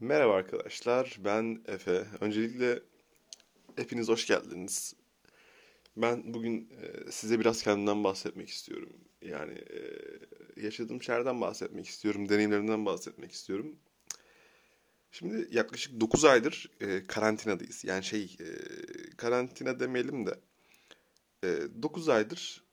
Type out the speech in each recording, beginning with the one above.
Merhaba arkadaşlar, ben Efe. Öncelikle hepiniz hoş geldiniz. Ben bugün e, size biraz kendimden bahsetmek istiyorum. Yani e, yaşadığım şeylerden bahsetmek istiyorum, deneyimlerimden bahsetmek istiyorum. Şimdi yaklaşık 9 aydır e, karantinadayız. Yani şey, karantina demeyelim de e, 9 aydır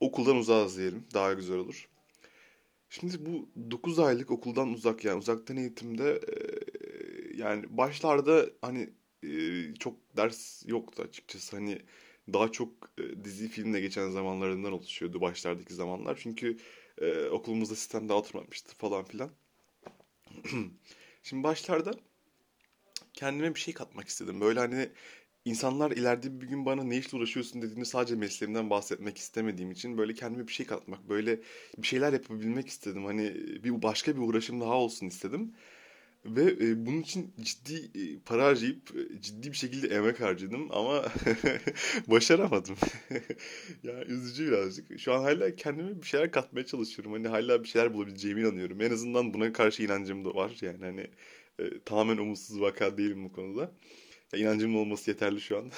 okuldan uzağız diyelim, daha güzel olur. Şimdi bu 9 aylık okuldan uzak yani uzaktan eğitimde e, yani başlarda hani e, çok ders yoktu açıkçası. Hani daha çok e, dizi filmle geçen zamanlarından oluşuyordu başlardaki zamanlar. Çünkü e, okulumuzda sistem daha oturmamıştı falan filan. Şimdi başlarda kendime bir şey katmak istedim. Böyle hani insanlar ileride bir gün bana ne işle uğraşıyorsun dediğinde sadece mesleğimden bahsetmek istemediğim için böyle kendime bir şey katmak, böyle bir şeyler yapabilmek istedim. Hani bir başka bir uğraşım daha olsun istedim. Ve e, bunun için ciddi e, para harcayıp e, ciddi bir şekilde emek harcadım ama başaramadım. Ya üzücü birazcık. Şu an hala kendime bir şeyler katmaya çalışıyorum. Hani hala bir şeyler bulabileceğime inanıyorum. En azından buna karşı inancım da var. Yani hani e, tamamen umutsuz vaka değilim bu konuda. Ya inancımın olması yeterli şu an.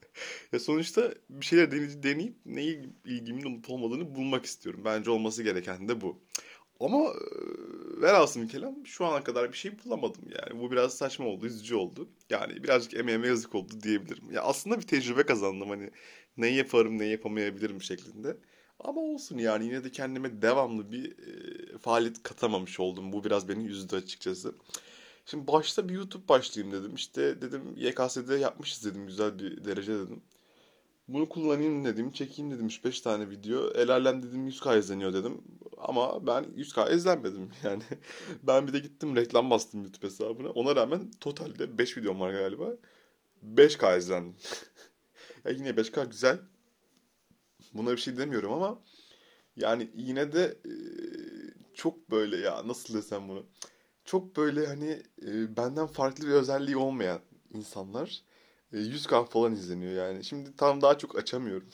ya sonuçta bir şeyler deneyip, deneyip neyi ilgimin olup olmadığını bulmak istiyorum. Bence olması gereken de bu. Ama velhasım kelam şu ana kadar bir şey bulamadım yani. Bu biraz saçma oldu, üzücü oldu. Yani birazcık emeğime yazık oldu diyebilirim. Ya aslında bir tecrübe kazandım hani neyi yaparım, neyi yapamayabilirim şeklinde. Ama olsun yani yine de kendime devamlı bir e, faaliyet katamamış oldum. Bu biraz beni üzdü açıkçası. Şimdi başta bir YouTube başlayayım dedim. İşte dedim YKS'de yapmışız dedim güzel bir derece dedim. Bunu kullanayım dedim, çekeyim dedim 3-5 tane video. El alem dedim 100k izleniyor dedim. Ama ben 100k izlenmedim yani. Ben bir de gittim reklam bastım YouTube hesabına. Ona rağmen totalde 5 videom var galiba. 5k izlendim. ya yine 5k güzel. Buna bir şey demiyorum ama yani yine de çok böyle ya nasıl desem bunu. Çok böyle hani e, benden farklı bir özelliği olmayan insanlar e, 100k falan izleniyor yani. Şimdi tam daha çok açamıyorum.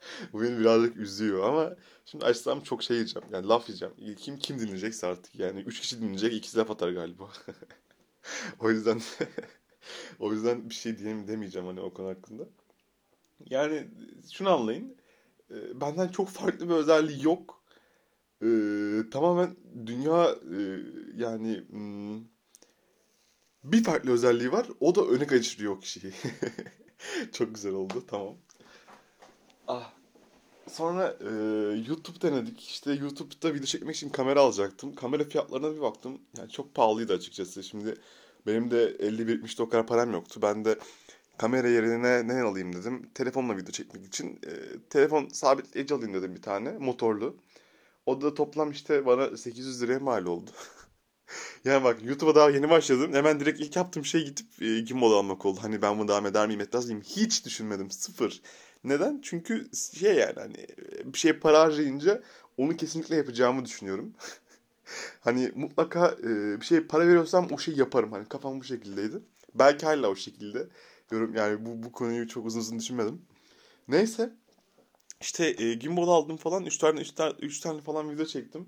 Bu beni birazcık üzüyor ama şimdi açsam çok şey yiyeceğim. Yani laf yiyeceğim. Kim kim dinleyecekse artık yani. Üç kişi dinleyecek ikisi laf atar galiba. o yüzden o yüzden bir şey diyeyim demeyeceğim hani o konu hakkında. Yani şunu anlayın. e, Benden çok farklı bir özelliği yok. Ee, tamamen dünya e, yani hmm, bir farklı özelliği var. O da öne kaçırıyor kişiyi. Çok güzel oldu. Tamam. Ah. Sonra e, YouTube denedik. İşte YouTube'da video çekmek için kamera alacaktım. Kamera fiyatlarına bir baktım. Yani çok pahalıydı açıkçası. Şimdi benim de 50-70'de o kadar param yoktu. Ben de kamera yerine ne alayım dedim. Telefonla video çekmek için. E, telefon sabitleyici alayım dedim bir tane. Motorlu. O da toplam işte bana 800 liraya mal oldu. Yani bak YouTube'a daha yeni başladım. Hemen direkt ilk yaptığım şey gidip e, gimbal almak oldu. Hani ben bunu devam eder miyim etmez miyim? Hiç düşünmedim. Sıfır. Neden? Çünkü şey yani hani bir şeye para harcayınca onu kesinlikle yapacağımı düşünüyorum. Hani mutlaka e, bir şeye para veriyorsam o şeyi yaparım. Hani kafam bu şekildeydi. Belki hala o şekilde. Diyorum yani bu, bu konuyu çok uzun uzun düşünmedim. Neyse. İşte e, gimbal aldım falan. 3 tane, 3 tane, 3 tane falan video çektim.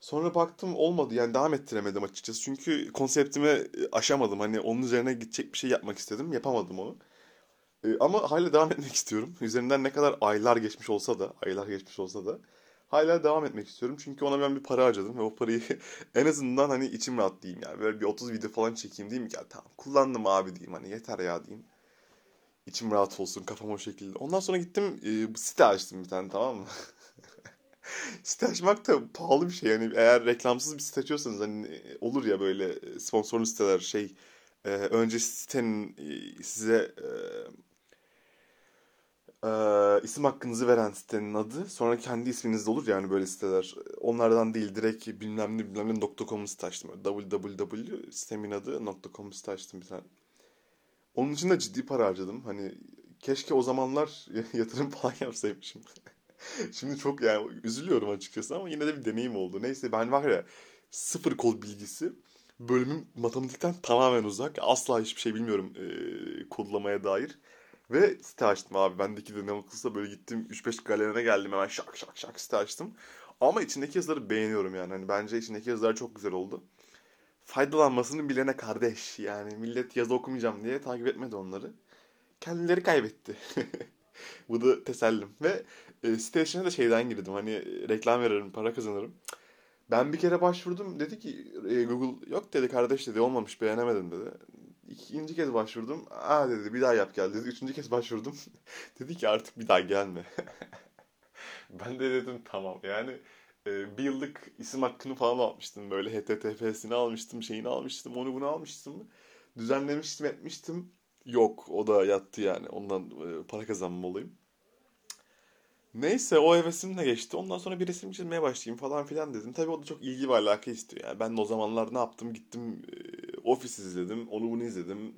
Sonra baktım olmadı yani devam ettiremedim açıkçası. Çünkü konseptimi e, aşamadım. Hani onun üzerine gidecek bir şey yapmak istedim. Yapamadım onu. E, ama hala devam etmek istiyorum. Üzerinden ne kadar aylar geçmiş olsa da, aylar geçmiş olsa da hala devam etmek istiyorum. Çünkü ona ben bir para harcadım ve o parayı en azından hani içim rahat diyeyim yani. Böyle bir 30 video falan çekeyim diyeyim ki ya tamam kullandım abi diyeyim hani yeter ya diyeyim. İçim rahat olsun kafam o şekilde. Ondan sonra gittim e, site açtım bir tane tamam mı? Site açmak da pahalı bir şey. Yani eğer reklamsız bir site açıyorsanız hani e, olur ya böyle e, sponsorlu siteler şey e, önce sitenin e, size e, e, isim hakkınızı veren sitenin adı sonra kendi isminiz de olur yani böyle siteler. Onlardan değil direkt bilmem ne bilmem ne .com'u site açtım. www sitemin adı .com site açtım bir tane. Onun için de ciddi para harcadım. Hani keşke o zamanlar yatırım falan yapsaymışım. Şimdi çok yani üzülüyorum açıkçası ama yine de bir deneyim oldu. Neyse ben var ya sıfır kod bilgisi. Bölümüm matematikten tamamen uzak. Asla hiçbir şey bilmiyorum e, kodlamaya dair. Ve site açtım abi. Bendeki de ne mutlusa böyle gittim 3-5 galerine geldim hemen şak şak şak site açtım. Ama içindeki yazıları beğeniyorum yani. Hani bence içindeki yazılar çok güzel oldu. Faydalanmasını bilene kardeş. Yani millet yazı okumayacağım diye takip etmedi onları. Kendileri kaybetti. Bu da tesellim. Ve e, site içine de şeyden girdim. Hani reklam veririm, para kazanırım. Ben bir kere başvurdum. Dedi ki e, Google yok dedi kardeş dedi olmamış beğenemedim dedi. İkinci kez başvurdum. Aa dedi bir daha yap gel dedi. Üçüncü kez başvurdum. dedi ki artık bir daha gelme. ben de dedim tamam yani e, bir yıllık isim hakkını falan almıştım. Böyle HTTP'sini almıştım, şeyini almıştım, onu bunu almıştım. Düzenlemiştim, etmiştim. Yok o da yattı yani. Ondan e, para kazanmalıyım. Neyse o hevesim geçti. Ondan sonra bir resim çizmeye başlayayım falan filan dedim. Tabii o da çok ilgi ve alaka istiyor. Yani ben de o zamanlar ne yaptım? Gittim e, Office izledim. Onu bunu izledim.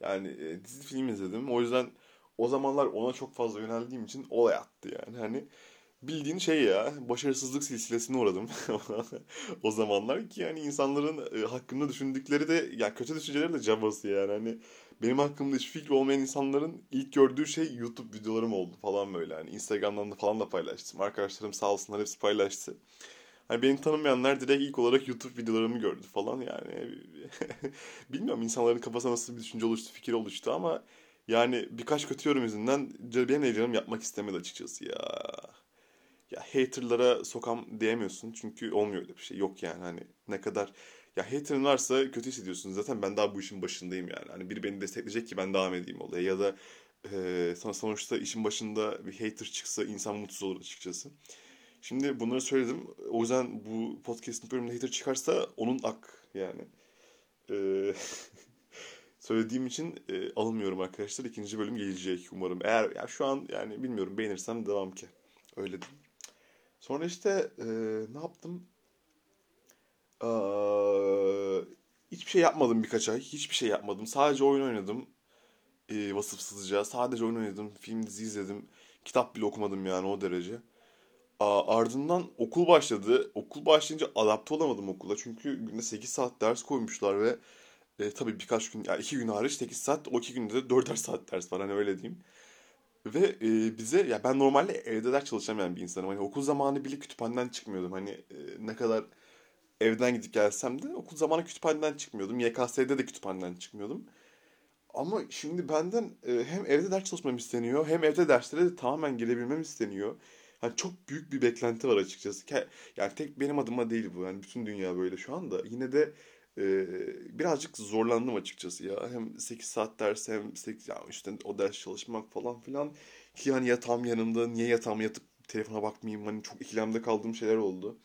Yani e, dizi film izledim. O yüzden o zamanlar ona çok fazla yöneldiğim için olay attı yani. Hani bildiğin şey ya başarısızlık silsilesine uğradım. O zamanlar ki yani insanların e, hakkında düşündükleri de yani kötü düşünceleri de cabası yani. Hani benim hakkımda hiç fikri olmayan insanların ilk gördüğü şey YouTube videolarım oldu falan böyle. Hani Instagram'dan da falan da paylaştım. Arkadaşlarım sağ olsunlar hepsi paylaştı. Hani beni tanımayanlar direkt ilk olarak YouTube videolarımı gördü falan yani. Bilmiyorum insanların kafasına nasıl bir düşünce oluştu, fikir oluştu ama yani birkaç kötü yorum yüzünden benim de canım yapmak istemedi açıkçası ya ya haterlara sokam diyemiyorsun çünkü olmuyor öyle bir şey. Yok yani hani ne kadar ya haterın varsa kötü hissediyorsun. Zaten ben daha bu işin başındayım yani. Hani biri beni destekleyecek ki ben devam edeyim olaya ya da e, sana sonuçta işin başında bir hater çıksa insan mutsuz olur açıkçası. Şimdi bunları söyledim. O yüzden bu podcast'in bölümünde hater çıkarsa onun ak yani. Ee, söylediğim için e, alınmıyorum arkadaşlar. İkinci bölüm gelecek umarım. Eğer ya şu an yani bilmiyorum beğenirsem devam ki. Öyle diyeyim. Sonra işte e, ne yaptım? Ee, hiçbir şey yapmadım birkaç ay. Hiçbir şey yapmadım. Sadece oyun oynadım. E, vasıfsızca. Sadece oyun oynadım. Film dizi izledim. Kitap bile okumadım yani o derece. Aa, ardından okul başladı. Okul başlayınca adapte olamadım okula. Çünkü günde 8 saat ders koymuşlar ve e, tabii birkaç gün, yani 2 gün hariç 8 saat, o 2 günde de 4'er saat ders var hani öyle diyeyim. Ve e, bize ya ben normalde evde ders çalışamayan bir insanım. Hani okul zamanı bile kütüphaneden çıkmıyordum. Hani e, ne kadar evden gidip gelsem de okul zamanı kütüphaneden çıkmıyordum. YKS'de de kütüphaneden çıkmıyordum. Ama şimdi benden e, hem evde ders çalışmam isteniyor hem evde derslere de tamamen girebilmem isteniyor. Yani çok büyük bir beklenti var açıkçası. Yani tek benim adıma değil bu. Yani bütün dünya böyle şu anda. Yine de birazcık zorlandım açıkçası ya. Hem 8 saat ders hem 8 ya işte o ders çalışmak falan filan. Ki hani yatağım yanımda niye yatağım yatıp telefona bakmayayım hani çok ikilemde kaldığım şeyler oldu.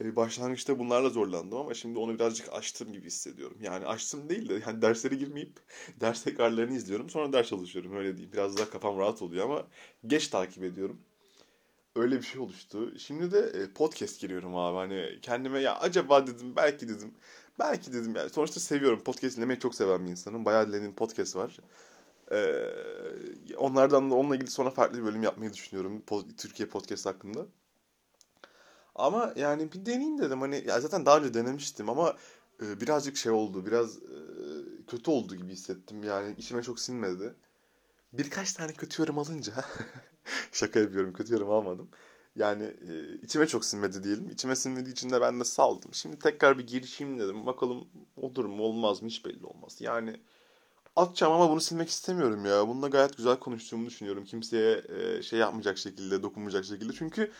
Başlangıçta bunlarla zorlandım ama şimdi onu birazcık açtım gibi hissediyorum. Yani açtım değil de yani derslere girmeyip ders tekrarlarını izliyorum sonra ders çalışıyorum öyle diyeyim. Biraz daha kafam rahat oluyor ama geç takip ediyorum. Öyle bir şey oluştu. Şimdi de e, podcast giriyorum abi. Hani kendime ya acaba dedim belki dedim Belki dedim yani. Sonuçta seviyorum. Podcast dinlemeyi çok seven bir insanım. Bayağı dinlediğim podcast var. Ee, onlardan da onunla ilgili sonra farklı bir bölüm yapmayı düşünüyorum. Türkiye podcast hakkında. Ama yani bir deneyeyim dedim. Hani ya zaten daha önce denemiştim ama e, birazcık şey oldu. Biraz e, kötü oldu gibi hissettim. Yani içime çok sinmedi. Birkaç tane kötü yorum alınca şaka yapıyorum kötü yorum almadım. Yani e, içime çok sinmedi diyelim. İçime sinmediği için de ben de saldım. Şimdi tekrar bir girişeyim dedim. Bakalım olur mu olmaz mı hiç belli olmaz. Yani atacağım ama bunu silmek istemiyorum ya. Bununla gayet güzel konuştuğumu düşünüyorum. Kimseye e, şey yapmayacak şekilde, dokunmayacak şekilde. Çünkü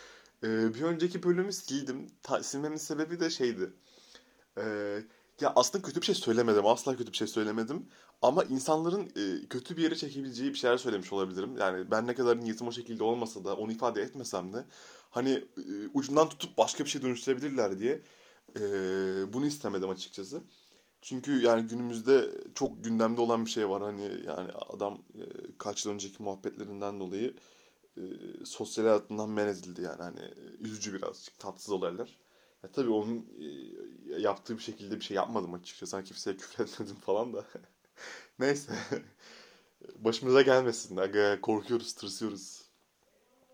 e, bir önceki bölümü sildim. Silmemin sebebi de şeydi. E, ya aslında kötü bir şey söylemedim. Asla kötü bir şey söylemedim. Ama insanların e, kötü bir yere çekebileceği bir şeyler söylemiş olabilirim. Yani ben ne kadar niyetim o şekilde olmasa da onu ifade etmesem de hani e, ucundan tutup başka bir şey dönüştürebilirler diye e, bunu istemedim açıkçası. Çünkü yani günümüzde çok gündemde olan bir şey var. Hani yani adam e, kaç yıl önceki muhabbetlerinden dolayı e, sosyal hayatından men edildi yani. Hani üzücü birazcık tatsız olaylar. Ya tabii onun e, yaptığı bir şekilde bir şey yapmadım açıkçası. Sanki kimseye küfretmedim falan da. Neyse. Başımıza gelmesin. Aga, korkuyoruz, tırsıyoruz.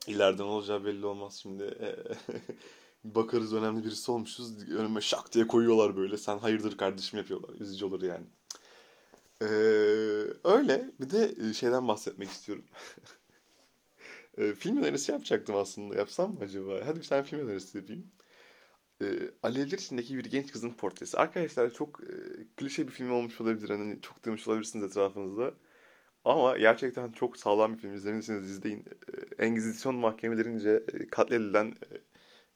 İleriden olacağı belli olmaz şimdi. Bakarız önemli birisi olmuşuz. Önüme şak diye koyuyorlar böyle. Sen hayırdır kardeşim yapıyorlar. Üzücü olur yani. Ee, öyle. Bir de şeyden bahsetmek istiyorum. film önerisi yapacaktım aslında. Yapsam mı acaba? Hadi bir tane film önerisi yapayım. E, Alevler içindeki bir genç kızın portresi. Arkadaşlar çok e, klişe bir film olmuş olabilir. Hani çok duymuş olabilirsiniz etrafınızda. Ama gerçekten çok sağlam bir film. İzlemediyseniz izleyin. E, Engizisyon mahkemelerince e, katledilen e,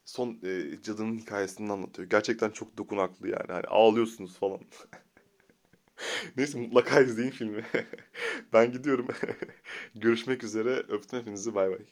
son e, cadının hikayesini anlatıyor. Gerçekten çok dokunaklı yani. Hani ağlıyorsunuz falan. Neyse mutlaka izleyin filmi. Ben gidiyorum. Görüşmek üzere. Öptüm hepinizi. Bay bay.